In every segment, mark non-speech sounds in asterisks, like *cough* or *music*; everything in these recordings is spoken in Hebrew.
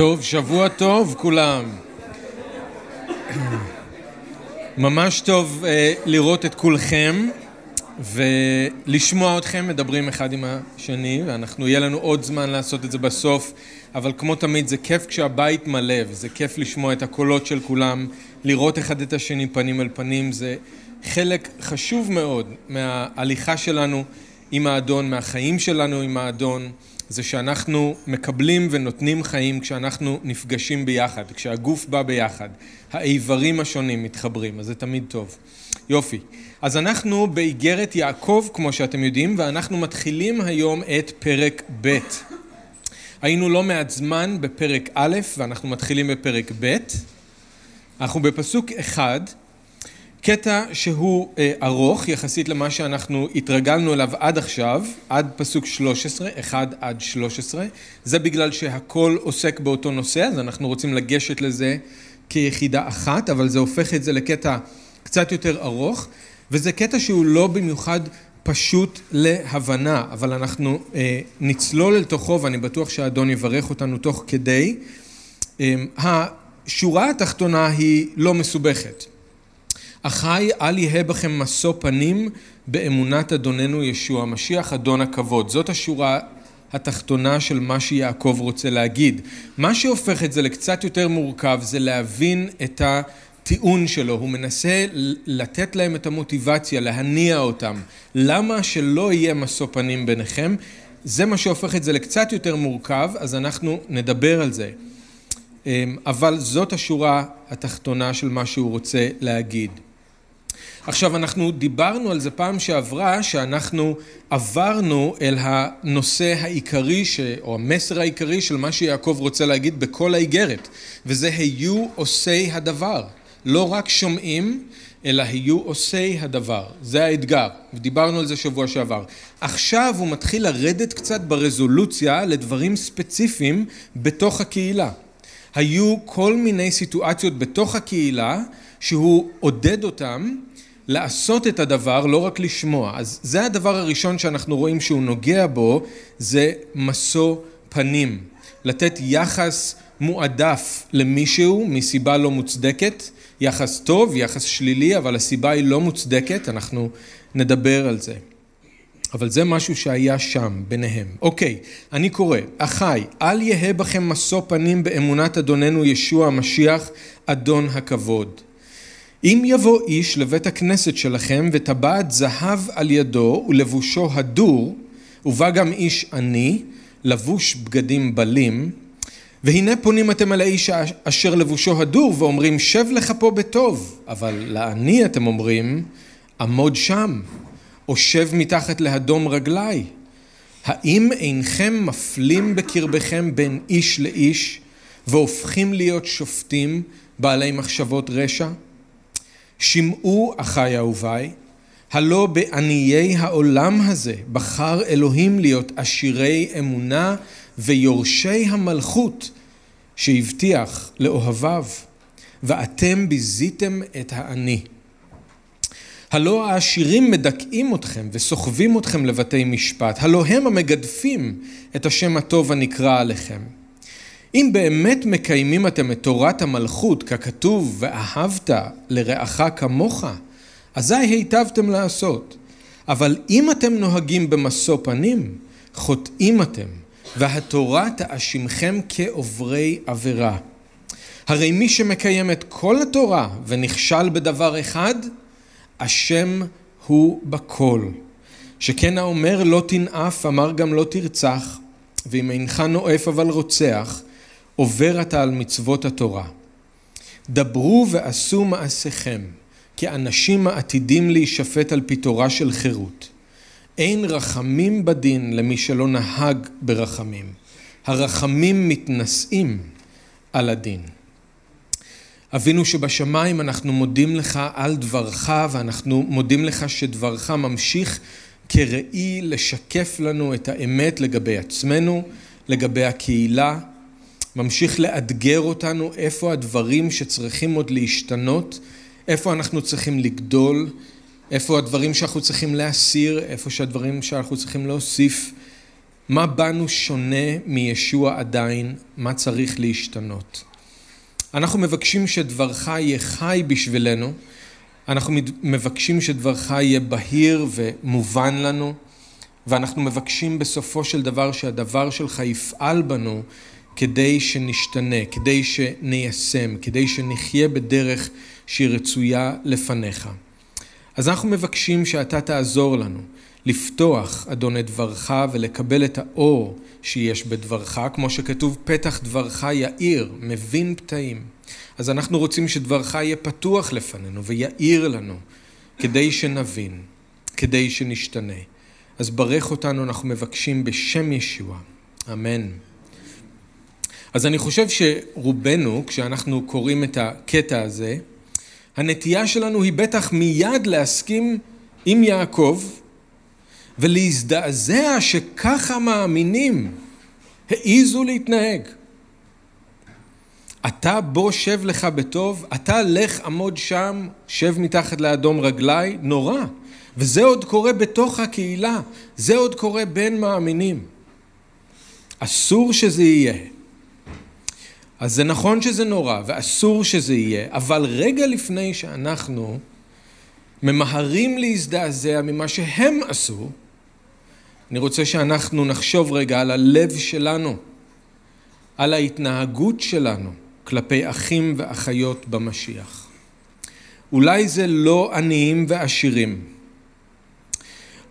טוב, שבוע טוב כולם. ממש טוב uh, לראות את כולכם ולשמוע אתכם מדברים אחד עם השני, ואנחנו, יהיה לנו עוד זמן לעשות את זה בסוף, אבל כמו תמיד זה כיף כשהבית מלא, וזה כיף לשמוע את הקולות של כולם, לראות אחד את השני פנים אל פנים, זה חלק חשוב מאוד מההליכה שלנו עם האדון, מהחיים שלנו עם האדון. זה שאנחנו מקבלים ונותנים חיים כשאנחנו נפגשים ביחד, כשהגוף בא ביחד, האיברים השונים מתחברים, אז זה תמיד טוב. יופי. אז אנחנו באיגרת יעקב, כמו שאתם יודעים, ואנחנו מתחילים היום את פרק ב'. היינו לא מעט זמן בפרק א', ואנחנו מתחילים בפרק ב'. אנחנו בפסוק אחד, קטע שהוא אה, ארוך יחסית למה שאנחנו התרגלנו אליו עד עכשיו, עד פסוק 13, 1 עד 13, זה בגלל שהכל עוסק באותו נושא, אז אנחנו רוצים לגשת לזה כיחידה אחת, אבל זה הופך את זה לקטע קצת יותר ארוך, וזה קטע שהוא לא במיוחד פשוט להבנה, אבל אנחנו אה, נצלול אל תוכו ואני בטוח שהאדון יברך אותנו תוך כדי. אה, השורה התחתונה היא לא מסובכת. אחי אל יהא בכם משוא פנים באמונת אדוננו ישוע המשיח אדון הכבוד. זאת השורה התחתונה של מה שיעקב רוצה להגיד. מה שהופך את זה לקצת יותר מורכב זה להבין את הטיעון שלו. הוא מנסה לתת להם את המוטיבציה, להניע אותם. למה שלא יהיה משוא פנים ביניכם? זה מה שהופך את זה לקצת יותר מורכב, אז אנחנו נדבר על זה. אמ, אבל זאת השורה התחתונה של מה שהוא רוצה להגיד. עכשיו אנחנו דיברנו על זה פעם שעברה שאנחנו עברנו אל הנושא העיקרי ש... או המסר העיקרי של מה שיעקב רוצה להגיד בכל האיגרת וזה היו עושי הדבר. לא רק שומעים אלא היו עושי הדבר. זה האתגר ודיברנו על זה שבוע שעבר. עכשיו הוא מתחיל לרדת קצת ברזולוציה לדברים ספציפיים בתוך הקהילה. היו כל מיני סיטואציות בתוך הקהילה שהוא עודד אותם לעשות את הדבר, לא רק לשמוע. אז זה הדבר הראשון שאנחנו רואים שהוא נוגע בו, זה משוא פנים. לתת יחס מועדף למישהו מסיבה לא מוצדקת, יחס טוב, יחס שלילי, אבל הסיבה היא לא מוצדקת, אנחנו נדבר על זה. אבל זה משהו שהיה שם, ביניהם. אוקיי, אני קורא, אחי, אל יהא בכם משוא פנים באמונת אדוננו ישוע המשיח, אדון הכבוד. אם יבוא איש לבית הכנסת שלכם וטבעת זהב על ידו ולבושו הדור, ובא גם איש עני, לבוש בגדים בלים, והנה פונים אתם על האיש אשר לבושו הדור ואומרים שב לך פה בטוב, אבל לעני אתם אומרים עמוד שם, או שב מתחת להדום רגלי. האם אינכם מפלים בקרבכם בין איש לאיש והופכים להיות שופטים בעלי מחשבות רשע? שמעו אחי אהוביי, הלא בעניי העולם הזה בחר אלוהים להיות עשירי אמונה ויורשי המלכות שהבטיח לאוהביו, ואתם ביזיתם את העני. הלא העשירים מדכאים אתכם וסוחבים אתכם לבתי משפט, הלא הם המגדפים את השם הטוב הנקרא עליכם. אם באמת מקיימים אתם את תורת המלכות ככתוב ואהבת לרעך כמוך, אזי היטבתם לעשות. אבל אם אתם נוהגים במשוא פנים, חוטאים אתם, והתורה תאשימכם כעוברי עבירה. הרי מי שמקיים את כל התורה ונכשל בדבר אחד, אשם הוא בכל. שכן האומר לא תנאף, אמר גם לא תרצח, ואם אינך נואף אבל רוצח, עובר אתה על מצוות התורה. דברו ועשו מעשיכם, כאנשים העתידים להישפט על פי תורה של חירות. אין רחמים בדין למי שלא נהג ברחמים. הרחמים מתנשאים על הדין. אבינו שבשמיים אנחנו מודים לך על דברך ואנחנו מודים לך שדברך ממשיך כראי לשקף לנו את האמת לגבי עצמנו, לגבי הקהילה, ממשיך לאתגר אותנו איפה הדברים שצריכים עוד להשתנות, איפה אנחנו צריכים לגדול, איפה הדברים שאנחנו צריכים להסיר, איפה שהדברים שאנחנו צריכים להוסיף. מה בנו שונה מישוע עדיין? מה צריך להשתנות? אנחנו מבקשים שדברך יהיה חי בשבילנו, אנחנו מבקשים שדברך יהיה בהיר ומובן לנו, ואנחנו מבקשים בסופו של דבר שהדבר שלך יפעל בנו כדי שנשתנה, כדי שניישם, כדי שנחיה בדרך שהיא רצויה לפניך. אז אנחנו מבקשים שאתה תעזור לנו לפתוח, אדון, את דברך ולקבל את האור שיש בדברך, כמו שכתוב, פתח דברך יאיר, מבין פתאים. אז אנחנו רוצים שדברך יהיה פתוח לפנינו ויאיר לנו, כדי שנבין, כדי שנשתנה. אז ברך אותנו, אנחנו מבקשים בשם ישוע. אמן. אז אני חושב שרובנו, כשאנחנו קוראים את הקטע הזה, הנטייה שלנו היא בטח מיד להסכים עם יעקב ולהזדעזע שככה מאמינים העיזו להתנהג. אתה בוא שב לך בטוב, אתה לך עמוד שם, שב מתחת לאדום רגלי, נורא. וזה עוד קורה בתוך הקהילה, זה עוד קורה בין מאמינים. אסור שזה יהיה. אז זה נכון שזה נורא ואסור שזה יהיה, אבל רגע לפני שאנחנו ממהרים להזדעזע ממה שהם עשו, אני רוצה שאנחנו נחשוב רגע על הלב שלנו, על ההתנהגות שלנו כלפי אחים ואחיות במשיח. אולי זה לא עניים ועשירים,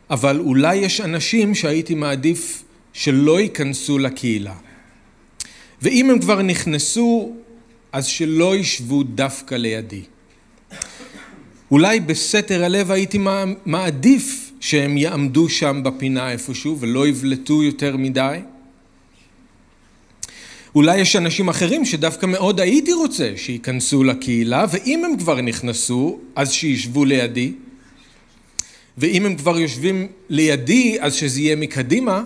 אבל אולי יש אנשים שהייתי מעדיף שלא ייכנסו לקהילה. ואם הם כבר נכנסו, אז שלא ישבו דווקא לידי. אולי בסתר הלב הייתי מעדיף שהם יעמדו שם בפינה איפשהו ולא יבלטו יותר מדי. אולי יש אנשים אחרים שדווקא מאוד הייתי רוצה שייכנסו לקהילה, ואם הם כבר נכנסו, אז שישבו לידי. ואם הם כבר יושבים לידי, אז שזה יהיה מקדימה,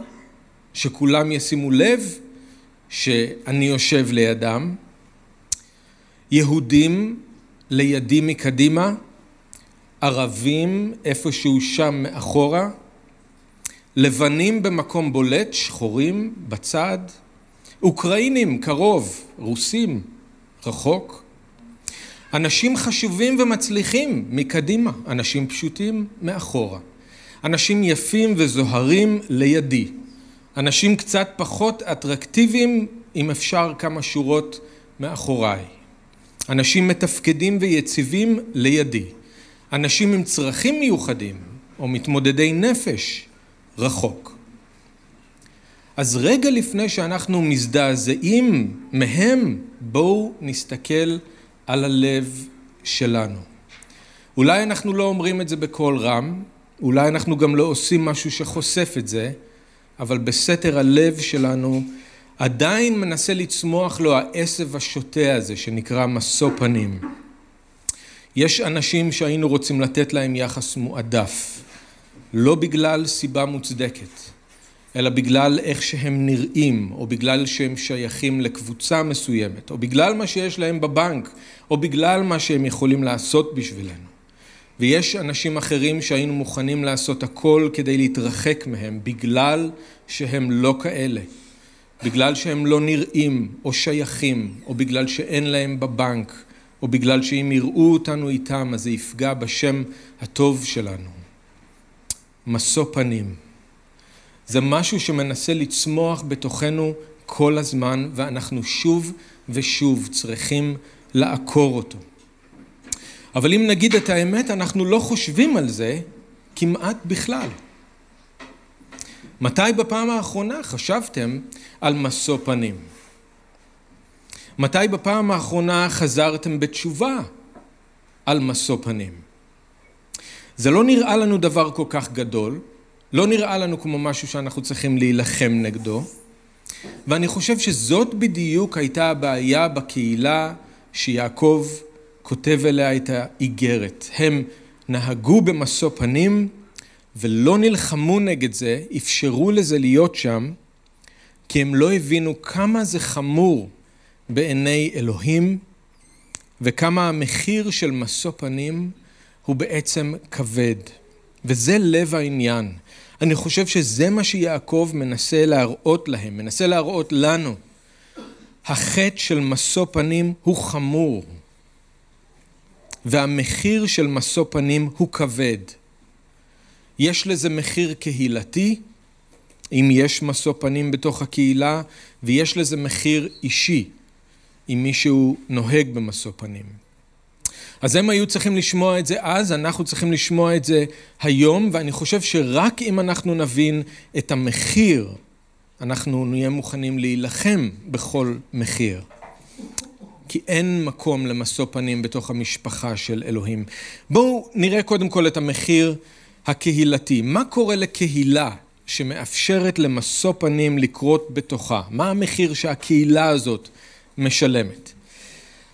שכולם ישימו לב שאני יושב לידם. יהודים לידי מקדימה, ערבים איפשהו שם מאחורה, לבנים במקום בולט, שחורים בצד, אוקראינים קרוב, רוסים רחוק, אנשים חשובים ומצליחים מקדימה, אנשים פשוטים מאחורה, אנשים יפים וזוהרים לידי, אנשים קצת פחות אטרקטיביים, אם אפשר כמה שורות מאחוריי, אנשים מתפקדים ויציבים לידי, אנשים עם צרכים מיוחדים או מתמודדי נפש רחוק. אז רגע לפני שאנחנו מזדעזעים מהם, בואו נסתכל על הלב שלנו. אולי אנחנו לא אומרים את זה בקול רם, אולי אנחנו גם לא עושים משהו שחושף את זה, אבל בסתר הלב שלנו עדיין מנסה לצמוח לו העשב השוטה הזה שנקרא משוא פנים. יש אנשים שהיינו רוצים לתת להם יחס מועדף, לא בגלל סיבה מוצדקת, אלא בגלל איך שהם נראים, או בגלל שהם שייכים לקבוצה מסוימת, או בגלל מה שיש להם בבנק, או בגלל מה שהם יכולים לעשות בשבילנו. ויש אנשים אחרים שהיינו מוכנים לעשות הכל כדי להתרחק מהם, בגלל שהם לא כאלה, בגלל שהם לא נראים או שייכים, או בגלל שאין להם בבנק, או בגלל שאם יראו אותנו איתם אז זה יפגע בשם הטוב שלנו. משוא פנים. זה משהו שמנסה לצמוח בתוכנו כל הזמן, ואנחנו שוב ושוב צריכים לעקור אותו. אבל אם נגיד את האמת, אנחנו לא חושבים על זה כמעט בכלל. מתי בפעם האחרונה חשבתם על משוא פנים? מתי בפעם האחרונה חזרתם בתשובה על משוא פנים? זה לא נראה לנו דבר כל כך גדול, לא נראה לנו כמו משהו שאנחנו צריכים להילחם נגדו, ואני חושב שזאת בדיוק הייתה הבעיה בקהילה שיעקב כותב אליה את האיגרת. הם נהגו במשוא פנים ולא נלחמו נגד זה, אפשרו לזה להיות שם, כי הם לא הבינו כמה זה חמור בעיני אלוהים וכמה המחיר של משוא פנים הוא בעצם כבד. וזה לב העניין. אני חושב שזה מה שיעקב מנסה להראות להם, מנסה להראות לנו. החטא של משוא פנים הוא חמור, והמחיר של משוא פנים הוא כבד. יש לזה מחיר קהילתי, אם יש משוא פנים בתוך הקהילה, ויש לזה מחיר אישי, אם מישהו נוהג במשוא פנים. אז הם היו צריכים לשמוע את זה אז, אנחנו צריכים לשמוע את זה היום, ואני חושב שרק אם אנחנו נבין את המחיר, אנחנו נהיה מוכנים להילחם בכל מחיר. כי אין מקום למשוא פנים בתוך המשפחה של אלוהים. בואו נראה קודם כל את המחיר הקהילתי. מה קורה לקהילה שמאפשרת למשוא פנים לקרות בתוכה? מה המחיר שהקהילה הזאת משלמת?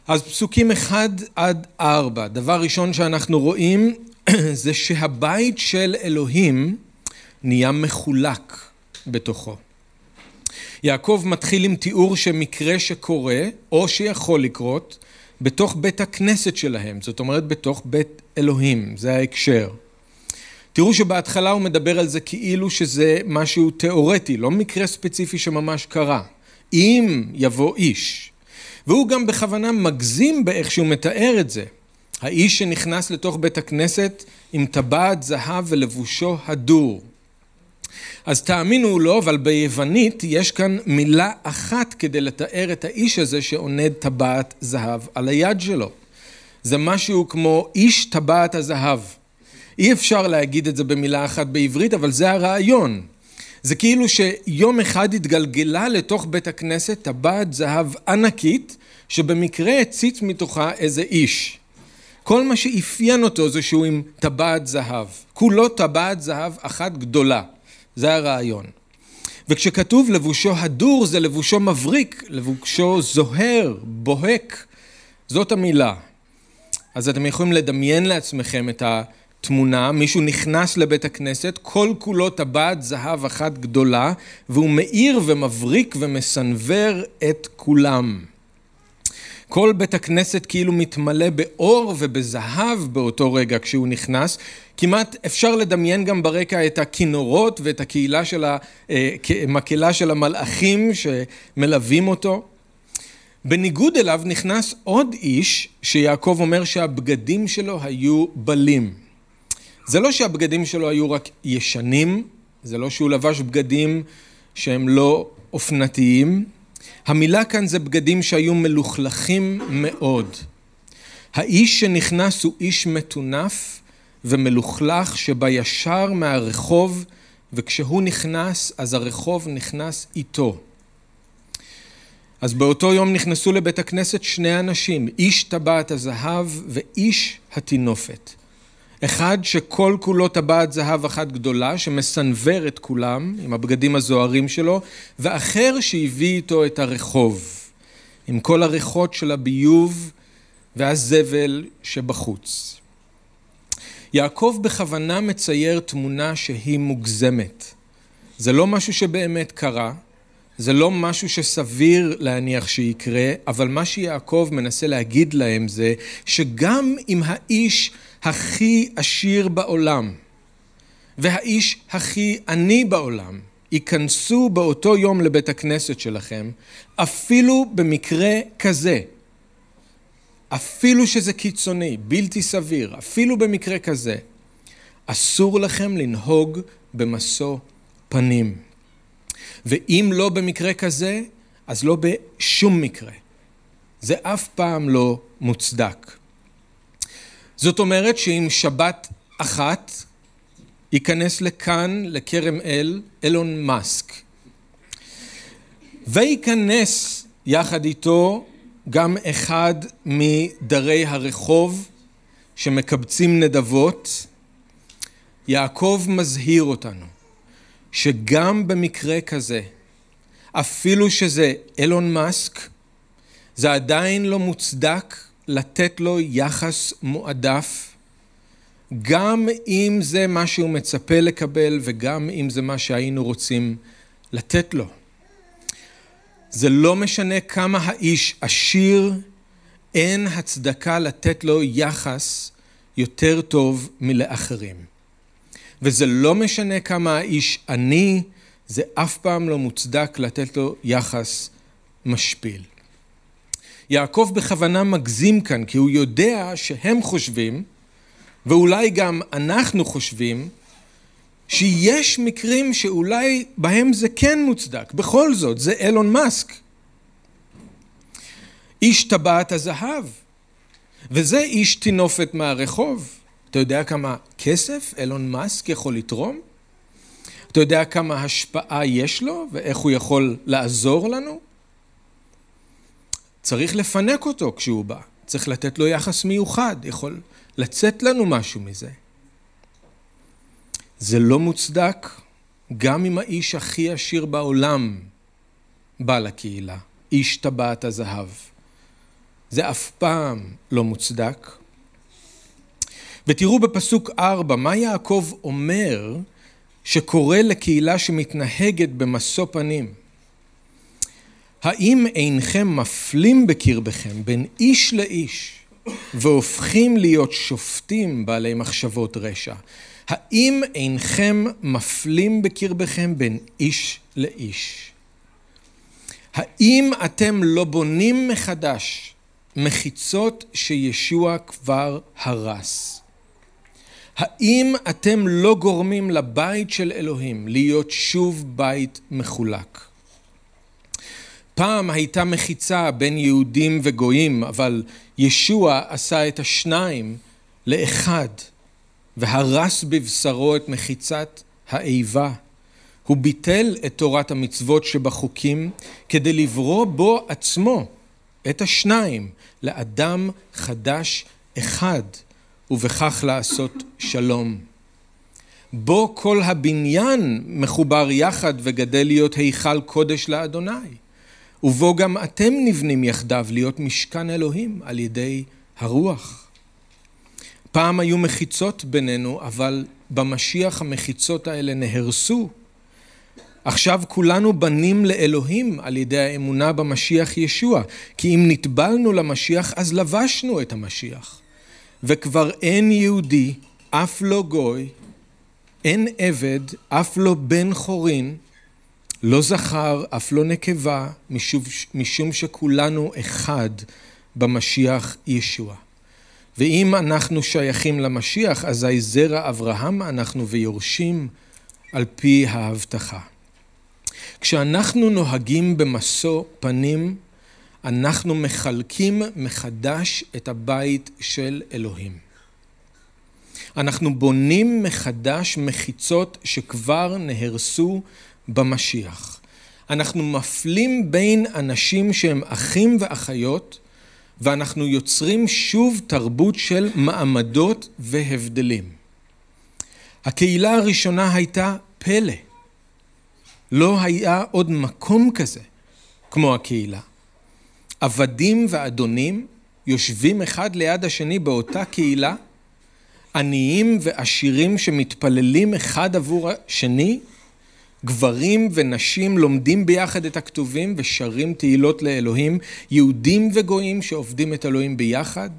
אז פסוקים 1 עד 4, דבר ראשון שאנחנו רואים *clears throat* זה שהבית של אלוהים נהיה מחולק בתוכו. יעקב מתחיל עם תיאור שמקרה שקורה, או שיכול לקרות, בתוך בית הכנסת שלהם, זאת אומרת בתוך בית אלוהים, זה ההקשר. תראו שבהתחלה הוא מדבר על זה כאילו שזה משהו תיאורטי, לא מקרה ספציפי שממש קרה. אם יבוא איש, והוא גם בכוונה מגזים באיך שהוא מתאר את זה. האיש שנכנס לתוך בית הכנסת עם טבעת זהב ולבושו הדור. אז תאמינו או לא, אבל ביוונית יש כאן מילה אחת כדי לתאר את האיש הזה שעונד טבעת זהב על היד שלו. זה משהו כמו איש טבעת הזהב. אי אפשר להגיד את זה במילה אחת בעברית, אבל זה הרעיון. זה כאילו שיום אחד התגלגלה לתוך בית הכנסת טבעת זהב ענקית, שבמקרה הציץ מתוכה איזה איש. כל מה שאפיין אותו זה שהוא עם טבעת זהב. כולו טבעת זהב אחת גדולה. זה הרעיון. וכשכתוב לבושו הדור זה לבושו מבריק, לבושו זוהר, בוהק. זאת המילה. אז אתם יכולים לדמיין לעצמכם את ה... תמונה, מישהו נכנס לבית הכנסת, כל כולו טבעת זהב אחת גדולה, והוא מאיר ומבריק ומסנוור את כולם. כל בית הכנסת כאילו מתמלא באור ובזהב באותו רגע כשהוא נכנס. כמעט אפשר לדמיין גם ברקע את הכינורות ואת הקהילה של המקהלה של המלאכים שמלווים אותו. בניגוד אליו נכנס עוד איש שיעקב אומר שהבגדים שלו היו בלים. זה לא שהבגדים שלו היו רק ישנים, זה לא שהוא לבש בגדים שהם לא אופנתיים. המילה כאן זה בגדים שהיו מלוכלכים מאוד. האיש שנכנס הוא איש מטונף ומלוכלך שבא ישר מהרחוב וכשהוא נכנס אז הרחוב נכנס איתו. אז באותו יום נכנסו לבית הכנסת שני אנשים, איש טבעת הזהב ואיש הטינופת. אחד שכל כולו טבעת זהב אחת גדולה, שמסנוור את כולם עם הבגדים הזוהרים שלו, ואחר שהביא איתו את הרחוב, עם כל הריחות של הביוב והזבל שבחוץ. יעקב בכוונה מצייר תמונה שהיא מוגזמת. זה לא משהו שבאמת קרה, זה לא משהו שסביר להניח שיקרה, אבל מה שיעקב מנסה להגיד להם זה שגם אם האיש הכי עשיר בעולם והאיש הכי עני בעולם ייכנסו באותו יום לבית הכנסת שלכם, אפילו במקרה כזה, אפילו שזה קיצוני, בלתי סביר, אפילו במקרה כזה, אסור לכם לנהוג במשוא פנים. ואם לא במקרה כזה, אז לא בשום מקרה. זה אף פעם לא מוצדק. זאת אומרת שאם שבת אחת ייכנס לכאן, לכרם אל, אילון מאסק, וייכנס יחד איתו גם אחד מדרי הרחוב שמקבצים נדבות, יעקב מזהיר אותנו שגם במקרה כזה, אפילו שזה אילון מאסק, זה עדיין לא מוצדק לתת לו יחס מועדף, גם אם זה מה שהוא מצפה לקבל וגם אם זה מה שהיינו רוצים לתת לו. זה לא משנה כמה האיש עשיר, אין הצדקה לתת לו יחס יותר טוב מלאחרים. וזה לא משנה כמה האיש עני, זה אף פעם לא מוצדק לתת לו יחס משפיל. יעקב בכוונה מגזים כאן, כי הוא יודע שהם חושבים, ואולי גם אנחנו חושבים, שיש מקרים שאולי בהם זה כן מוצדק. בכל זאת, זה אילון מאסק. איש טבעת הזהב, וזה איש טינופת מהרחוב. אתה יודע כמה כסף אילון מאסק יכול לתרום? אתה יודע כמה השפעה יש לו ואיך הוא יכול לעזור לנו? צריך לפנק אותו כשהוא בא, צריך לתת לו יחס מיוחד, יכול לצאת לנו משהו מזה. זה לא מוצדק גם אם האיש הכי עשיר בעולם בא לקהילה, איש טבעת הזהב. זה אף פעם לא מוצדק. ותראו בפסוק ארבע, מה יעקב אומר שקורא לקהילה שמתנהגת במשוא פנים? האם אינכם מפלים בקרבכם בין איש לאיש והופכים להיות שופטים בעלי מחשבות רשע? האם אינכם מפלים בקרבכם בין איש לאיש? האם אתם לא בונים מחדש מחיצות שישוע כבר הרס? האם אתם לא גורמים לבית של אלוהים להיות שוב בית מחולק? פעם הייתה מחיצה בין יהודים וגויים, אבל ישוע עשה את השניים לאחד, והרס בבשרו את מחיצת האיבה. הוא ביטל את תורת המצוות שבחוקים כדי לברוא בו עצמו את השניים לאדם חדש אחד, ובכך לעשות שלום. בו כל הבניין מחובר יחד וגדל להיות היכל קודש לאדוני. ובו גם אתם נבנים יחדיו להיות משכן אלוהים על ידי הרוח. פעם היו מחיצות בינינו, אבל במשיח המחיצות האלה נהרסו. עכשיו כולנו בנים לאלוהים על ידי האמונה במשיח ישוע, כי אם נטבלנו למשיח אז לבשנו את המשיח. וכבר אין יהודי, אף לא גוי, אין עבד, אף לא בן חורין, לא זכר, אף לא נקבה, משום, משום שכולנו אחד במשיח ישוע. ואם אנחנו שייכים למשיח, אזי זרע אברהם אנחנו ויורשים על פי ההבטחה. כשאנחנו נוהגים במשוא פנים, אנחנו מחלקים מחדש את הבית של אלוהים. אנחנו בונים מחדש מחיצות שכבר נהרסו במשיח. אנחנו מפלים בין אנשים שהם אחים ואחיות, ואנחנו יוצרים שוב תרבות של מעמדות והבדלים. הקהילה הראשונה הייתה פלא. לא היה עוד מקום כזה כמו הקהילה. עבדים ואדונים יושבים אחד ליד השני באותה קהילה, עניים ועשירים שמתפללים אחד עבור השני, גברים ונשים לומדים ביחד את הכתובים ושרים תהילות לאלוהים, יהודים וגויים שעובדים את אלוהים ביחד.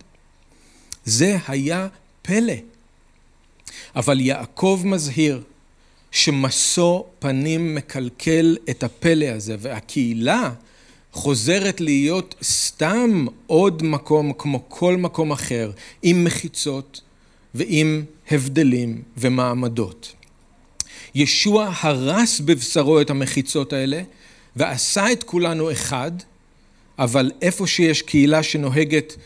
זה היה פלא. אבל יעקב מזהיר שמשוא פנים מקלקל את הפלא הזה, והקהילה חוזרת להיות סתם עוד מקום כמו כל מקום אחר, עם מחיצות ועם הבדלים ומעמדות. ישוע הרס בבשרו את המחיצות האלה ועשה את כולנו אחד, אבל איפה שיש קהילה שנוהגת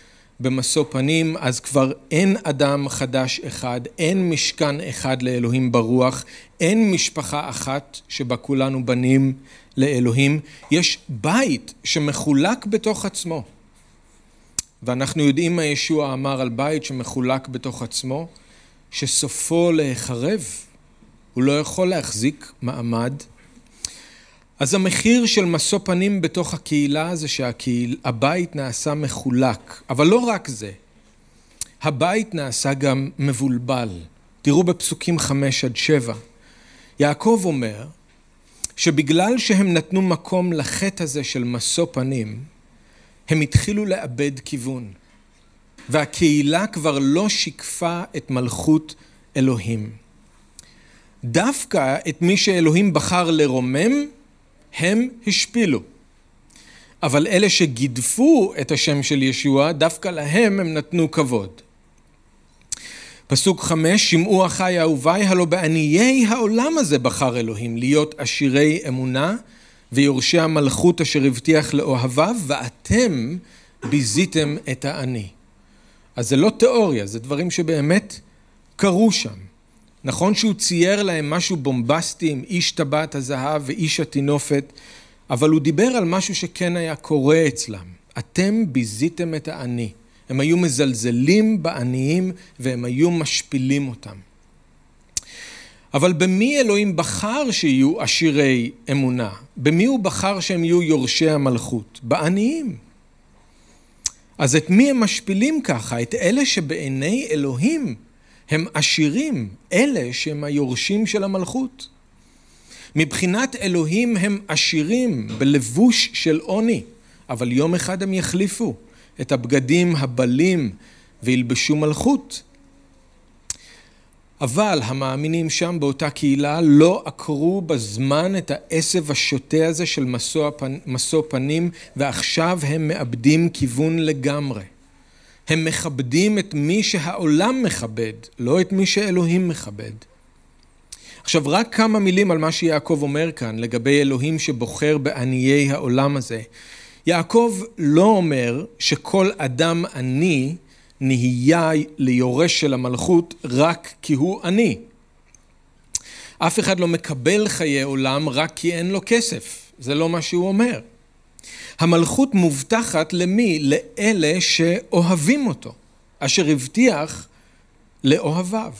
במשוא פנים, אז כבר אין אדם חדש אחד, אין משכן אחד לאלוהים ברוח, אין משפחה אחת שבה כולנו בנים לאלוהים, יש בית שמחולק בתוך עצמו. ואנחנו יודעים מה ישוע אמר על בית שמחולק בתוך עצמו, שסופו להיחרב. הוא לא יכול להחזיק מעמד. אז המחיר של משוא פנים בתוך הקהילה זה שהבית נעשה מחולק, אבל לא רק זה, הבית נעשה גם מבולבל. תראו בפסוקים חמש עד שבע. יעקב אומר שבגלל שהם נתנו מקום לחטא הזה של משוא פנים, הם התחילו לאבד כיוון, והקהילה כבר לא שיקפה את מלכות אלוהים. דווקא את מי שאלוהים בחר לרומם, הם השפילו. אבל אלה שגידפו את השם של ישוע, דווקא להם הם נתנו כבוד. פסוק חמש, שמעו אחי אהובי, הלא בעניי העולם הזה בחר אלוהים להיות עשירי אמונה ויורשי המלכות אשר הבטיח לאוהביו, ואתם ביזיתם את העני. אז זה לא תיאוריה, זה דברים שבאמת קרו שם. נכון שהוא צייר להם משהו בומבסטי עם איש טבעת הזהב ואיש הטינופת, אבל הוא דיבר על משהו שכן היה קורה אצלם. אתם ביזיתם את העני. הם היו מזלזלים בעניים והם היו משפילים אותם. אבל במי אלוהים בחר שיהיו עשירי אמונה? במי הוא בחר שהם יהיו יורשי המלכות? בעניים. אז את מי הם משפילים ככה? את אלה שבעיני אלוהים הם עשירים, אלה שהם היורשים של המלכות. מבחינת אלוהים הם עשירים בלבוש של עוני, אבל יום אחד הם יחליפו את הבגדים הבלים וילבשו מלכות. אבל המאמינים שם באותה קהילה לא עקרו בזמן את העשב השוטה הזה של משוא, פנ... משוא פנים ועכשיו הם מאבדים כיוון לגמרי. הם מכבדים את מי שהעולם מכבד, לא את מי שאלוהים מכבד. עכשיו רק כמה מילים על מה שיעקב אומר כאן לגבי אלוהים שבוחר בעניי העולם הזה. יעקב לא אומר שכל אדם עני נהיה ליורש של המלכות רק כי הוא עני. אף אחד לא מקבל חיי עולם רק כי אין לו כסף, זה לא מה שהוא אומר. המלכות מובטחת למי? לאלה שאוהבים אותו, אשר הבטיח לאוהביו.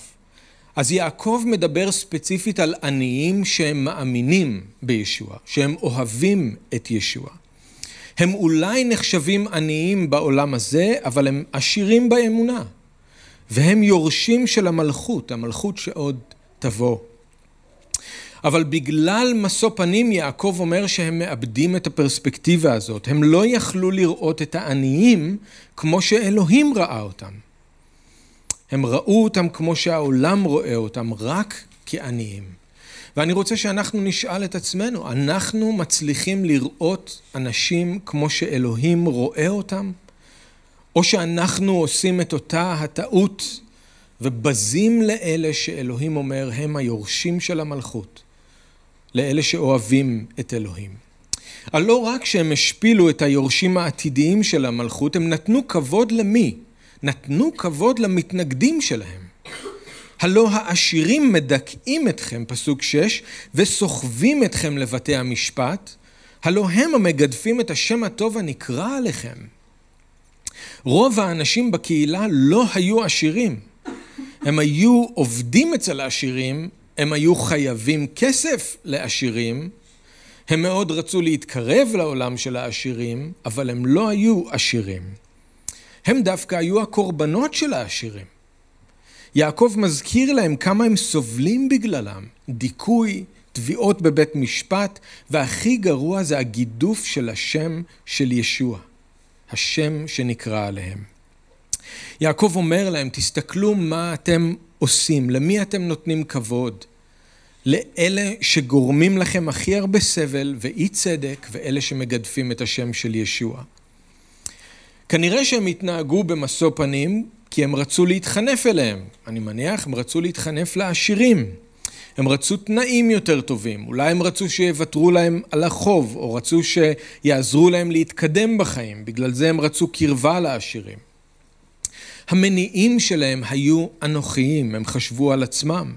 אז יעקב מדבר ספציפית על עניים שהם מאמינים בישוע, שהם אוהבים את ישוע. הם אולי נחשבים עניים בעולם הזה, אבל הם עשירים באמונה. והם יורשים של המלכות, המלכות שעוד תבוא. אבל בגלל משוא פנים יעקב אומר שהם מאבדים את הפרספקטיבה הזאת. הם לא יכלו לראות את העניים כמו שאלוהים ראה אותם. הם ראו אותם כמו שהעולם רואה אותם, רק כעניים. ואני רוצה שאנחנו נשאל את עצמנו, אנחנו מצליחים לראות אנשים כמו שאלוהים רואה אותם? או שאנחנו עושים את אותה הטעות ובזים לאלה שאלוהים אומר הם היורשים של המלכות, לאלה שאוהבים את אלוהים. הלא רק שהם השפילו את היורשים העתידיים של המלכות, הם נתנו כבוד למי? נתנו כבוד למתנגדים שלהם. הלא העשירים מדכאים אתכם, פסוק שש, וסוחבים אתכם לבתי המשפט, הלא הם המגדפים את השם הטוב הנקרא עליכם. רוב האנשים בקהילה לא היו עשירים. הם היו עובדים אצל העשירים, הם היו חייבים כסף לעשירים, הם מאוד רצו להתקרב לעולם של העשירים, אבל הם לא היו עשירים. הם דווקא היו הקורבנות של העשירים. יעקב מזכיר להם כמה הם סובלים בגללם, דיכוי, תביעות בבית משפט, והכי גרוע זה הגידוף של השם של ישוע, השם שנקרא עליהם. יעקב אומר להם, תסתכלו מה אתם עושים, למי אתם נותנים כבוד. לאלה שגורמים לכם הכי הרבה סבל ואי צדק, ואלה שמגדפים את השם של ישוע. כנראה שהם התנהגו במשוא פנים כי הם רצו להתחנף אליהם. אני מניח, הם רצו להתחנף לעשירים. הם רצו תנאים יותר טובים, אולי הם רצו שיוותרו להם על החוב, או רצו שיעזרו להם להתקדם בחיים, בגלל זה הם רצו קרבה לעשירים. המניעים שלהם היו אנוכיים, הם חשבו על עצמם.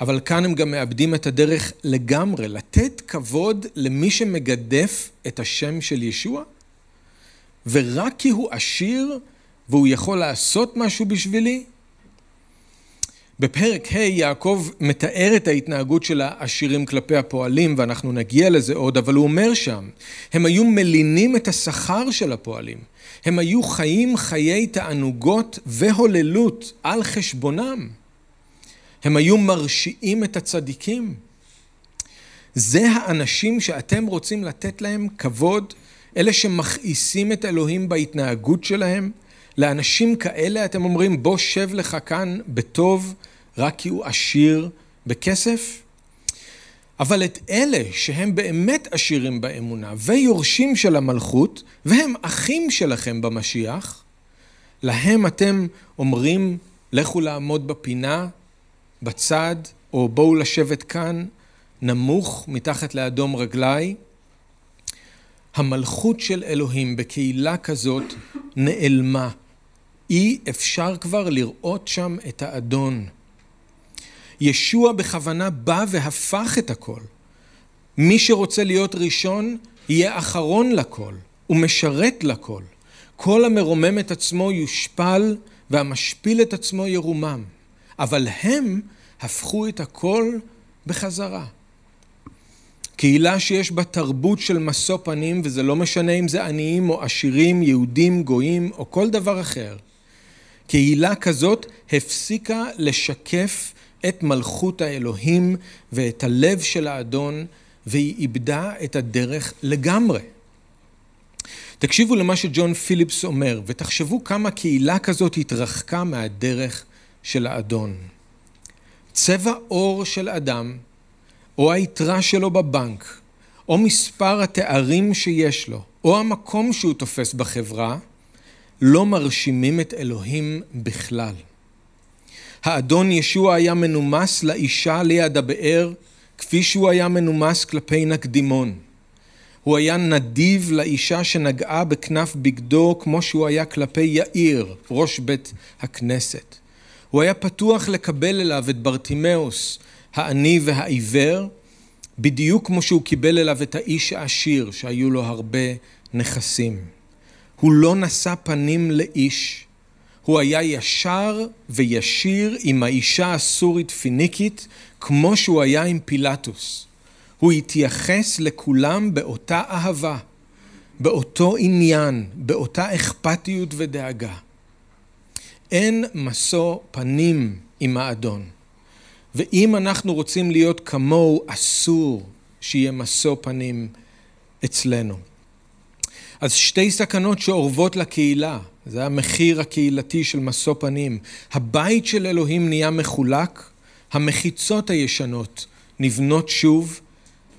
אבל כאן הם גם מאבדים את הדרך לגמרי, לתת כבוד למי שמגדף את השם של ישוע, ורק כי הוא עשיר והוא יכול לעשות משהו בשבילי? בפרק ה' יעקב מתאר את ההתנהגות של העשירים כלפי הפועלים ואנחנו נגיע לזה עוד, אבל הוא אומר שם, הם היו מלינים את השכר של הפועלים. הם היו חיים חיי תענוגות והוללות על חשבונם. הם היו מרשיעים את הצדיקים. זה האנשים שאתם רוצים לתת להם כבוד, אלה שמכעיסים את אלוהים בהתנהגות שלהם, לאנשים כאלה אתם אומרים בוא שב לך כאן בטוב רק כי הוא עשיר בכסף? אבל את אלה שהם באמת עשירים באמונה ויורשים של המלכות, והם אחים שלכם במשיח, להם אתם אומרים, לכו לעמוד בפינה, בצד, או בואו לשבת כאן, נמוך, מתחת לאדום רגליי. המלכות של אלוהים בקהילה כזאת נעלמה. אי אפשר כבר לראות שם את האדון. ישוע בכוונה בא והפך את הכל. מי שרוצה להיות ראשון, יהיה אחרון לכל, ומשרת לכל. כל המרומם את עצמו יושפל, והמשפיל את עצמו ירומם. אבל הם הפכו את הכל בחזרה. קהילה שיש בה תרבות של משוא פנים, וזה לא משנה אם זה עניים או עשירים, יהודים, גויים או כל דבר אחר. קהילה כזאת הפסיקה לשקף את מלכות האלוהים ואת הלב של האדון, והיא איבדה את הדרך לגמרי. תקשיבו למה שג'ון פיליפס אומר, ותחשבו כמה קהילה כזאת התרחקה מהדרך של האדון. צבע עור של אדם, או היתרה שלו בבנק, או מספר התארים שיש לו, או המקום שהוא תופס בחברה, לא מרשימים את אלוהים בכלל. האדון ישוע היה מנומס לאישה ליד הבאר, כפי שהוא היה מנומס כלפי נקדימון. הוא היה נדיב לאישה שנגעה בכנף בגדו, כמו שהוא היה כלפי יאיר, ראש בית הכנסת. הוא היה פתוח לקבל אליו את ברטימאוס, העני והעיוור, בדיוק כמו שהוא קיבל אליו את האיש העשיר, שהיו לו הרבה נכסים. הוא לא נשא פנים לאיש, הוא היה ישר וישיר עם האישה הסורית פיניקית, כמו שהוא היה עם פילטוס. הוא התייחס לכולם באותה אהבה, באותו עניין, באותה אכפתיות ודאגה. אין משוא פנים עם האדון. ואם אנחנו רוצים להיות כמוהו, אסור שיהיה משוא פנים אצלנו. אז שתי סכנות שאורבות לקהילה, זה המחיר הקהילתי של משוא פנים. הבית של אלוהים נהיה מחולק, המחיצות הישנות נבנות שוב,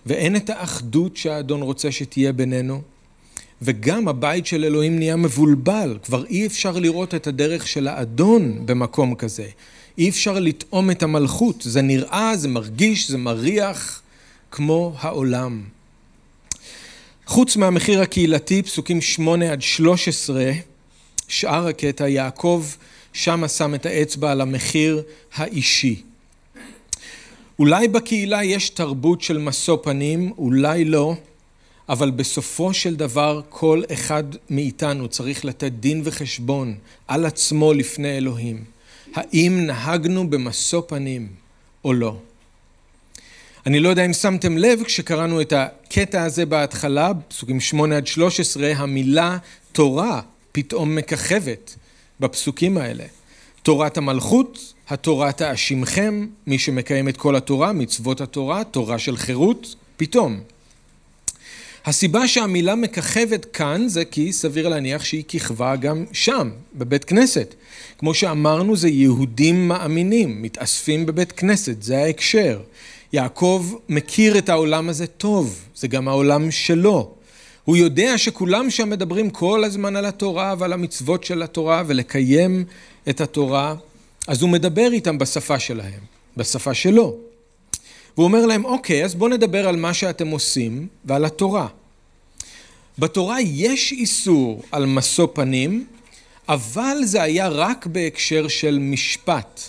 ואין את האחדות שהאדון רוצה שתהיה בינינו. וגם הבית של אלוהים נהיה מבולבל, כבר אי אפשר לראות את הדרך של האדון במקום כזה. אי אפשר לטעום את המלכות, זה נראה, זה מרגיש, זה מריח כמו העולם. חוץ מהמחיר הקהילתי, פסוקים 8 עד 13, שאר הקטע, יעקב שמה שם את האצבע על המחיר האישי. אולי בקהילה יש תרבות של משוא פנים, אולי לא, אבל בסופו של דבר כל אחד מאיתנו צריך לתת דין וחשבון על עצמו לפני אלוהים. האם נהגנו במשוא פנים או לא? אני לא יודע אם שמתם לב כשקראנו את הקטע הזה בהתחלה, פסוקים 8 עד 13, המילה תורה פתאום מככבת בפסוקים האלה. תורת המלכות, התורה תאשימכם, מי שמקיים את כל התורה, מצוות התורה, תורה של חירות, פתאום. הסיבה שהמילה מככבת כאן זה כי סביר להניח שהיא כיכבה גם שם, בבית כנסת. כמו שאמרנו, זה יהודים מאמינים, מתאספים בבית כנסת, זה ההקשר. יעקב מכיר את העולם הזה טוב, זה גם העולם שלו. הוא יודע שכולם שם מדברים כל הזמן על התורה ועל המצוות של התורה ולקיים את התורה, אז הוא מדבר איתם בשפה שלהם, בשפה שלו. והוא אומר להם, אוקיי, אז בואו נדבר על מה שאתם עושים ועל התורה. בתורה יש איסור על משוא פנים, אבל זה היה רק בהקשר של משפט.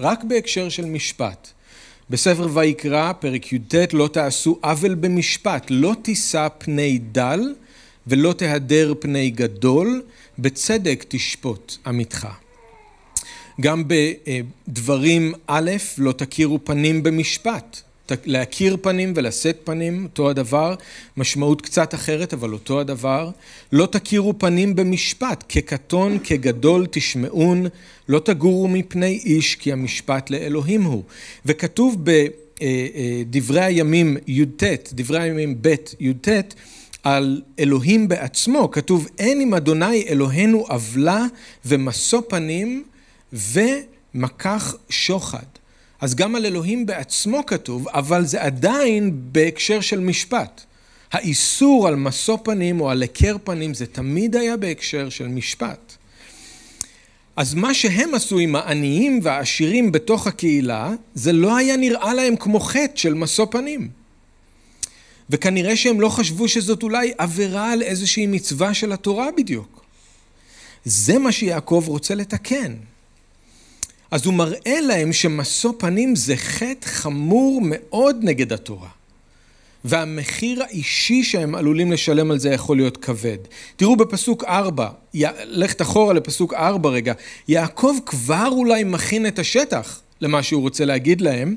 רק בהקשר של משפט. בספר ויקרא, פרק י"ט, לא תעשו עוול במשפט, לא תישא פני דל ולא תהדר פני גדול, בצדק תשפוט עמיתך. גם בדברים א', לא תכירו פנים במשפט. להכיר פנים ולשאת פנים, אותו הדבר, משמעות קצת אחרת, אבל אותו הדבר. לא תכירו פנים במשפט, כקטון, כגדול תשמעון, לא תגורו מפני איש, כי המשפט לאלוהים הוא. וכתוב בדברי הימים י"ט, דברי הימים ב' י"ט, על אלוהים בעצמו, כתוב אין עם אדוני אלוהינו עוולה ומשוא פנים ומקח שוחד. אז גם על אלוהים בעצמו כתוב, אבל זה עדיין בהקשר של משפט. האיסור על משוא פנים או על היכר פנים זה תמיד היה בהקשר של משפט. אז מה שהם עשו עם העניים והעשירים בתוך הקהילה, זה לא היה נראה להם כמו חטא של משוא פנים. וכנראה שהם לא חשבו שזאת אולי עבירה על איזושהי מצווה של התורה בדיוק. זה מה שיעקב רוצה לתקן. אז הוא מראה להם שמשוא פנים זה חטא חמור מאוד נגד התורה. והמחיר האישי שהם עלולים לשלם על זה יכול להיות כבד. תראו בפסוק 4, לכת אחורה לפסוק 4 רגע, יעקב כבר אולי מכין את השטח למה שהוא רוצה להגיד להם,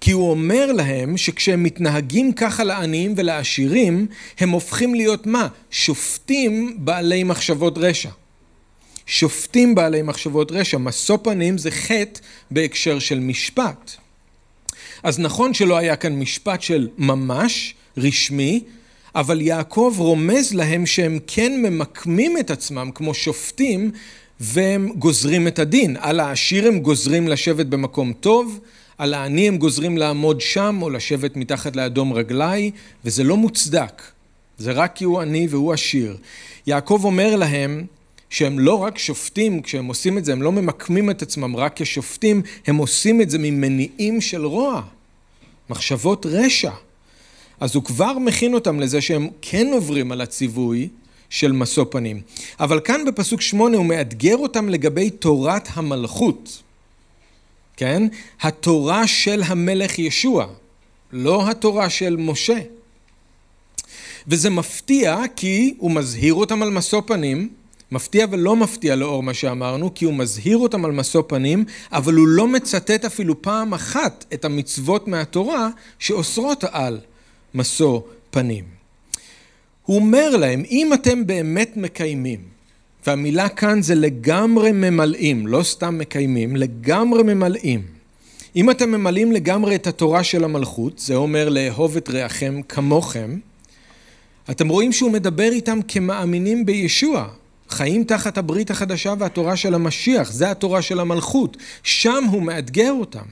כי הוא אומר להם שכשהם מתנהגים ככה לעניים ולעשירים, הם הופכים להיות מה? שופטים בעלי מחשבות רשע. שופטים בעלי מחשבות רשע. משוא פנים זה חטא בהקשר של משפט. אז נכון שלא היה כאן משפט של ממש, רשמי, אבל יעקב רומז להם שהם כן ממקמים את עצמם כמו שופטים והם גוזרים את הדין. על העשיר הם גוזרים לשבת במקום טוב, על העני הם גוזרים לעמוד שם או לשבת מתחת לאדום רגלי, וזה לא מוצדק. זה רק כי הוא עני והוא עשיר. יעקב אומר להם שהם לא רק שופטים, כשהם עושים את זה, הם לא ממקמים את עצמם רק כשופטים, הם עושים את זה ממניעים של רוע, מחשבות רשע. אז הוא כבר מכין אותם לזה שהם כן עוברים על הציווי של משוא פנים. אבל כאן בפסוק שמונה הוא מאתגר אותם לגבי תורת המלכות. כן? התורה של המלך ישוע, לא התורה של משה. וזה מפתיע כי הוא מזהיר אותם על משוא פנים, מפתיע ולא מפתיע לאור מה שאמרנו, כי הוא מזהיר אותם על משוא פנים, אבל הוא לא מצטט אפילו פעם אחת את המצוות מהתורה שאוסרות על משוא פנים. הוא אומר להם, אם אתם באמת מקיימים, והמילה כאן זה לגמרי ממלאים, לא סתם מקיימים, לגמרי ממלאים. אם אתם ממלאים לגמרי את התורה של המלכות, זה אומר לאהוב את רעכם כמוכם, אתם רואים שהוא מדבר איתם כמאמינים בישוע, חיים תחת הברית החדשה והתורה של המשיח, זה התורה של המלכות, שם הוא מאתגר אותם.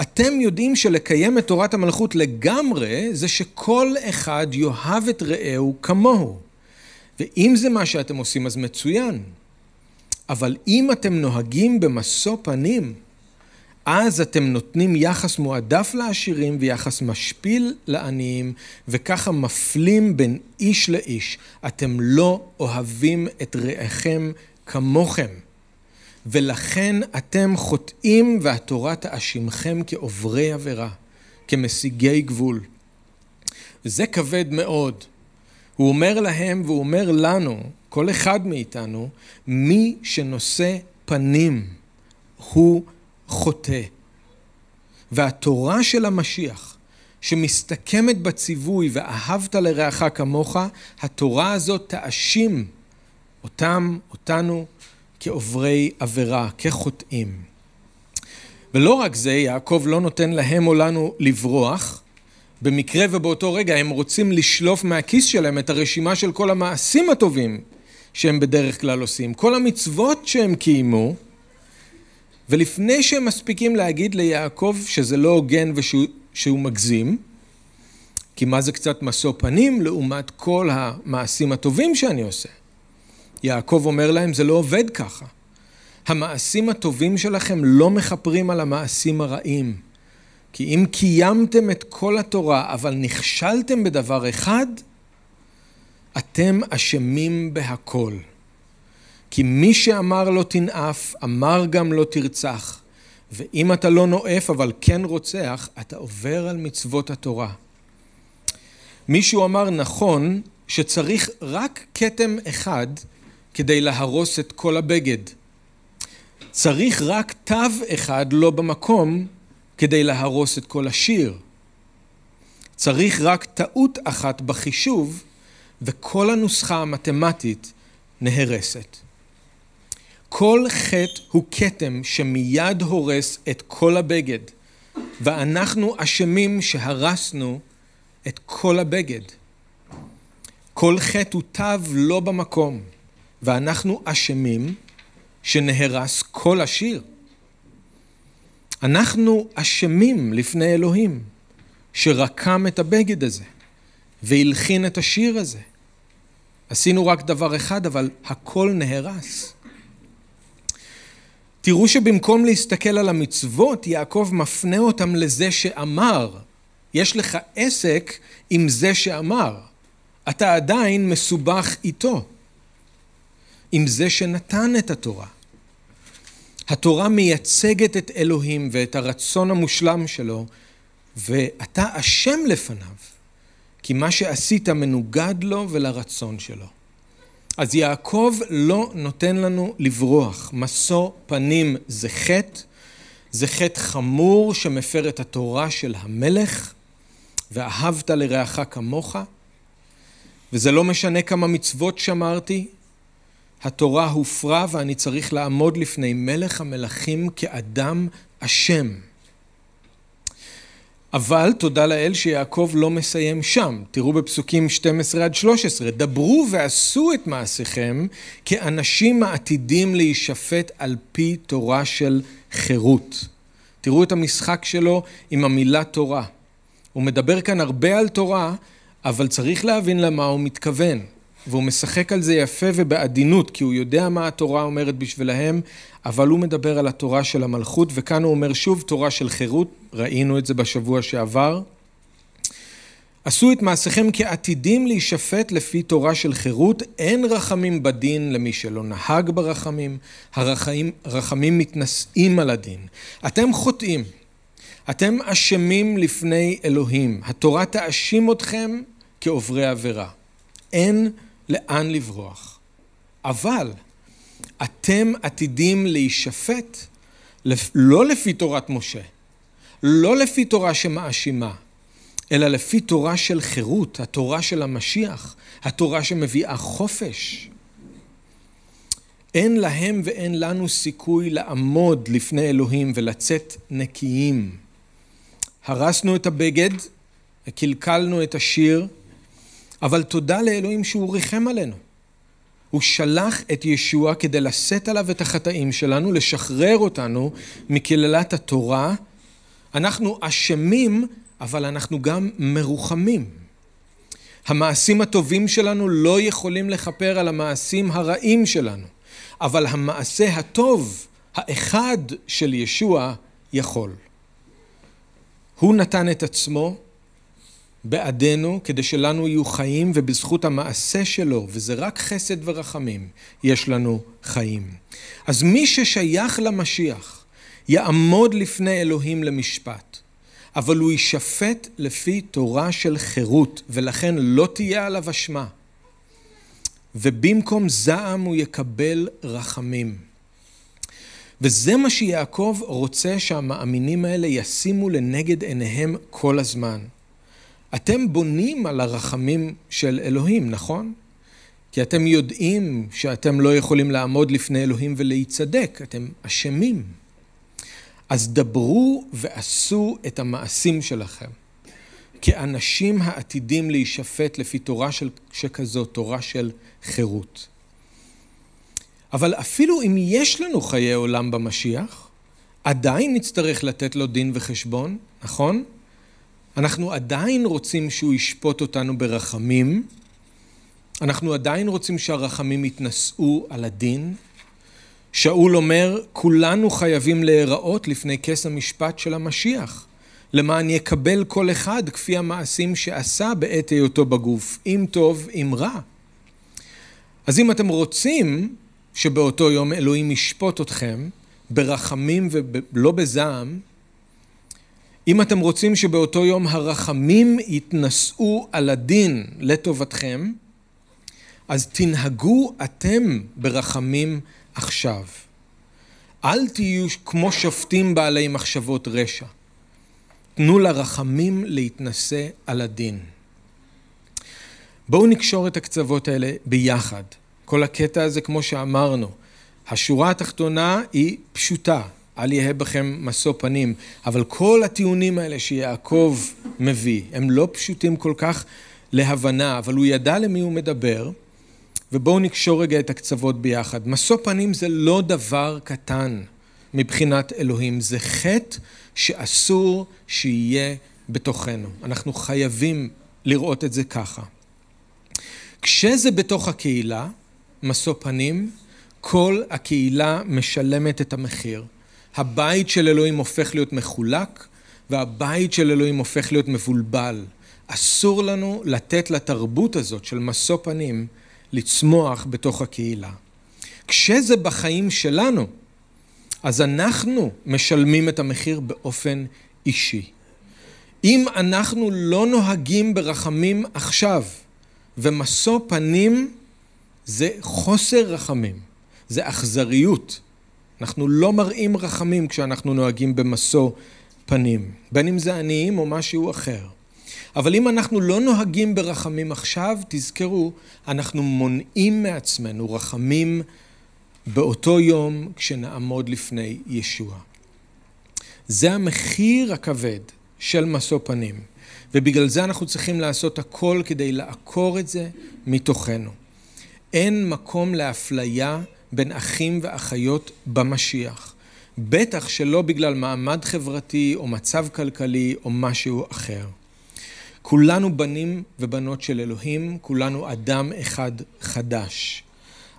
אתם יודעים שלקיים את תורת המלכות לגמרי, זה שכל אחד יאהב את רעהו כמוהו. ואם זה מה שאתם עושים אז מצוין. אבל אם אתם נוהגים במשוא פנים, אז אתם נותנים יחס מועדף לעשירים ויחס משפיל לעניים, וככה מפלים בין איש לאיש. אתם לא אוהבים את רעיכם כמוכם, ולכן אתם חוטאים והתורה תאשימכם כעוברי עבירה, כמשיגי גבול. זה כבד מאוד. הוא אומר להם והוא אומר לנו, כל אחד מאיתנו, מי שנושא פנים הוא חוטא. והתורה של המשיח, שמסתכמת בציווי ואהבת לרעך כמוך, התורה הזאת תאשים אותם, אותנו, כעוברי עבירה, כחוטאים. ולא רק זה, יעקב לא נותן להם או לנו לברוח, במקרה ובאותו רגע הם רוצים לשלוף מהכיס שלהם את הרשימה של כל המעשים הטובים שהם בדרך כלל עושים, כל המצוות שהם קיימו, ולפני שהם מספיקים להגיד ליעקב שזה לא הוגן ושהוא מגזים, כי מה זה קצת משוא פנים לעומת כל המעשים הטובים שאני עושה? יעקב אומר להם, זה לא עובד ככה. המעשים הטובים שלכם לא מכפרים על המעשים הרעים. כי אם קיימתם את כל התורה, אבל נכשלתם בדבר אחד, אתם אשמים בהכל. כי מי שאמר לא תנאף, אמר גם לא תרצח. ואם אתה לא נואף אבל כן רוצח, אתה עובר על מצוות התורה. מישהו אמר נכון שצריך רק כתם אחד כדי להרוס את כל הבגד. צריך רק תו אחד לא במקום כדי להרוס את כל השיר. צריך רק טעות אחת בחישוב וכל הנוסחה המתמטית נהרסת. כל חטא הוא כתם שמיד הורס את כל הבגד, ואנחנו אשמים שהרסנו את כל הבגד. כל חטא הוא תו לא במקום, ואנחנו אשמים שנהרס כל השיר. אנחנו אשמים לפני אלוהים שרקם את הבגד הזה והלחין את השיר הזה. עשינו רק דבר אחד, אבל הכל נהרס. תראו שבמקום להסתכל על המצוות, יעקב מפנה אותם לזה שאמר. יש לך עסק עם זה שאמר. אתה עדיין מסובך איתו. עם זה שנתן את התורה. התורה מייצגת את אלוהים ואת הרצון המושלם שלו, ואתה אשם לפניו, כי מה שעשית מנוגד לו ולרצון שלו. אז יעקב לא נותן לנו לברוח. משוא פנים זה חטא, זה חטא חמור שמפר את התורה של המלך, ואהבת לרעך כמוך, וזה לא משנה כמה מצוות שמרתי, התורה הופרה ואני צריך לעמוד לפני מלך המלכים כאדם אשם. אבל תודה לאל שיעקב לא מסיים שם. תראו בפסוקים 12 עד 13, דברו ועשו את מעשיכם כאנשים העתידים להישפט על פי תורה של חירות. תראו את המשחק שלו עם המילה תורה. הוא מדבר כאן הרבה על תורה, אבל צריך להבין למה הוא מתכוון. והוא משחק על זה יפה ובעדינות, כי הוא יודע מה התורה אומרת בשבילהם, אבל הוא מדבר על התורה של המלכות, וכאן הוא אומר שוב תורה של חירות, ראינו את זה בשבוע שעבר. עשו את מעשיכם כעתידים להישפט לפי תורה של חירות, אין רחמים בדין למי שלא נהג ברחמים, הרחמים, הרחמים מתנשאים על הדין. אתם חוטאים, אתם אשמים לפני אלוהים, התורה תאשים אתכם כעוברי עבירה. אין לאן לברוח. אבל אתם עתידים להישפט לא לפי תורת משה, לא לפי תורה שמאשימה, אלא לפי תורה של חירות, התורה של המשיח, התורה שמביאה חופש. אין להם ואין לנו סיכוי לעמוד לפני אלוהים ולצאת נקיים. הרסנו את הבגד, קלקלנו את השיר, אבל תודה לאלוהים שהוא ריחם עלינו. הוא שלח את ישוע כדי לשאת עליו את החטאים שלנו, לשחרר אותנו מקללת התורה. אנחנו אשמים, אבל אנחנו גם מרוחמים. המעשים הטובים שלנו לא יכולים לכפר על המעשים הרעים שלנו, אבל המעשה הטוב, האחד של ישוע, יכול. הוא נתן את עצמו בעדנו כדי שלנו יהיו חיים ובזכות המעשה שלו, וזה רק חסד ורחמים, יש לנו חיים. אז מי ששייך למשיח יעמוד לפני אלוהים למשפט, אבל הוא יישפט לפי תורה של חירות, ולכן לא תהיה עליו אשמה. ובמקום זעם הוא יקבל רחמים. וזה מה שיעקב רוצה שהמאמינים האלה ישימו לנגד עיניהם כל הזמן. אתם בונים על הרחמים של אלוהים, נכון? כי אתם יודעים שאתם לא יכולים לעמוד לפני אלוהים ולהיצדק, אתם אשמים. אז דברו ועשו את המעשים שלכם. כאנשים העתידים להישפט לפי תורה של, שכזאת, תורה של חירות. אבל אפילו אם יש לנו חיי עולם במשיח, עדיין נצטרך לתת לו דין וחשבון, נכון? אנחנו עדיין רוצים שהוא ישפוט אותנו ברחמים, אנחנו עדיין רוצים שהרחמים יתנשאו על הדין. שאול אומר, כולנו חייבים להיראות לפני כס המשפט של המשיח, למען יקבל כל אחד כפי המעשים שעשה בעת היותו בגוף, אם טוב, אם רע. אז אם אתם רוצים שבאותו יום אלוהים ישפוט אתכם ברחמים ולא בזעם, אם אתם רוצים שבאותו יום הרחמים יתנשאו על הדין לטובתכם, אז תנהגו אתם ברחמים עכשיו. אל תהיו כמו שופטים בעלי מחשבות רשע. תנו לרחמים להתנשא על הדין. בואו נקשור את הקצוות האלה ביחד. כל הקטע הזה, כמו שאמרנו, השורה התחתונה היא פשוטה. אל יהא בכם משוא פנים. אבל כל הטיעונים האלה שיעקב מביא, הם לא פשוטים כל כך להבנה, אבל הוא ידע למי הוא מדבר, ובואו נקשור רגע את הקצוות ביחד. משוא פנים זה לא דבר קטן. מבחינת אלוהים. זה חטא שאסור שיהיה בתוכנו. אנחנו חייבים לראות את זה ככה. כשזה בתוך הקהילה, משוא פנים, כל הקהילה משלמת את המחיר. הבית של אלוהים הופך להיות מחולק, והבית של אלוהים הופך להיות מבולבל. אסור לנו לתת לתרבות הזאת של משוא פנים לצמוח בתוך הקהילה. כשזה בחיים שלנו, אז אנחנו משלמים את המחיר באופן אישי. אם אנחנו לא נוהגים ברחמים עכשיו, ומשוא פנים זה חוסר רחמים, זה אכזריות. אנחנו לא מראים רחמים כשאנחנו נוהגים במשוא פנים, בין אם זה עניים או משהו אחר. אבל אם אנחנו לא נוהגים ברחמים עכשיו, תזכרו, אנחנו מונעים מעצמנו רחמים באותו יום כשנעמוד לפני ישוע. זה המחיר הכבד של משוא פנים, ובגלל זה אנחנו צריכים לעשות הכל כדי לעקור את זה מתוכנו. אין מקום לאפליה בין אחים ואחיות במשיח. בטח שלא בגלל מעמד חברתי או מצב כלכלי או משהו אחר. כולנו בנים ובנות של אלוהים, כולנו אדם אחד חדש.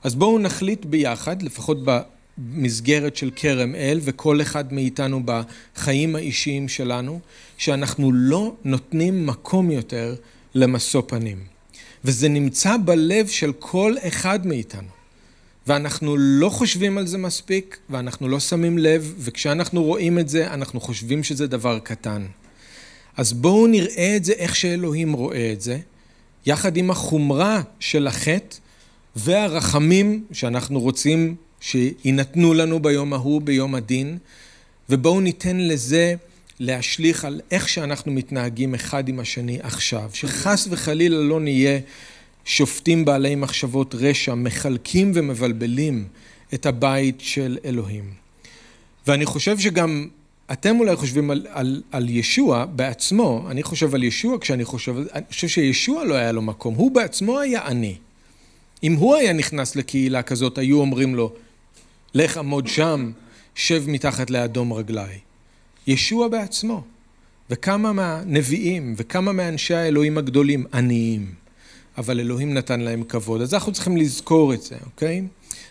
אז בואו נחליט ביחד, לפחות במסגרת של כרם אל וכל אחד מאיתנו בחיים האישיים שלנו, שאנחנו לא נותנים מקום יותר למשוא פנים. וזה נמצא בלב של כל אחד מאיתנו. ואנחנו לא חושבים על זה מספיק, ואנחנו לא שמים לב, וכשאנחנו רואים את זה, אנחנו חושבים שזה דבר קטן. אז בואו נראה את זה איך שאלוהים רואה את זה, יחד עם החומרה של החטא והרחמים שאנחנו רוצים שיינתנו לנו ביום ההוא, ביום הדין, ובואו ניתן לזה להשליך על איך שאנחנו מתנהגים אחד עם השני עכשיו, שחס וחלילה לא נהיה שופטים בעלי מחשבות רשע, מחלקים ומבלבלים את הבית של אלוהים. ואני חושב שגם אתם אולי חושבים על, על, על ישוע בעצמו, אני חושב על ישוע כשאני חושב, אני חושב שישוע לא היה לו מקום, הוא בעצמו היה עני. אם הוא היה נכנס לקהילה כזאת, היו אומרים לו, לך עמוד שם, שב מתחת לאדום רגליי. ישוע בעצמו, וכמה מהנביאים וכמה מאנשי האלוהים הגדולים עניים, אבל אלוהים נתן להם כבוד. אז אנחנו צריכים לזכור את זה, אוקיי?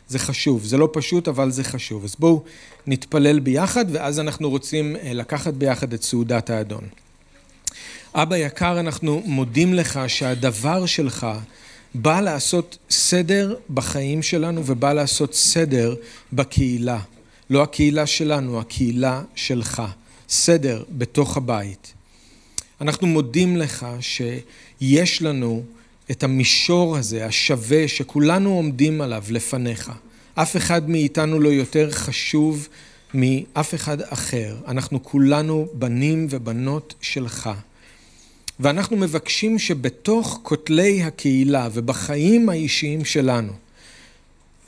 זה חשוב, זה לא פשוט, אבל זה חשוב. אז בואו נתפלל ביחד, ואז אנחנו רוצים אה, לקחת ביחד את סעודת האדון. אבא יקר, אנחנו מודים לך שהדבר שלך בא לעשות סדר בחיים שלנו ובא לעשות סדר בקהילה. לא הקהילה שלנו, הקהילה שלך. סדר בתוך הבית. אנחנו מודים לך שיש לנו את המישור הזה, השווה, שכולנו עומדים עליו לפניך. אף אחד מאיתנו לא יותר חשוב מאף אחד אחר. אנחנו כולנו בנים ובנות שלך. ואנחנו מבקשים שבתוך כותלי הקהילה ובחיים האישיים שלנו,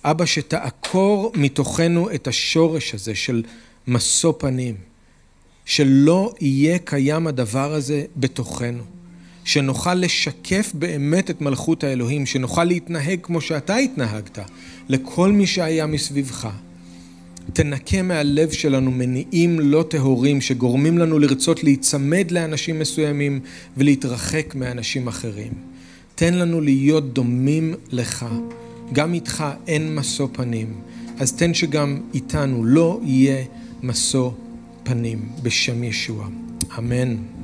אבא, שתעקור מתוכנו את השורש הזה של משוא פנים, שלא יהיה קיים הדבר הזה בתוכנו. שנוכל לשקף באמת את מלכות האלוהים, שנוכל להתנהג כמו שאתה התנהגת לכל מי שהיה מסביבך. תנקה מהלב שלנו מניעים לא טהורים שגורמים לנו לרצות להיצמד לאנשים מסוימים ולהתרחק מאנשים אחרים. תן לנו להיות דומים לך. גם איתך אין משוא פנים, אז תן שגם איתנו לא יהיה משוא פנים בשם ישוע. אמן.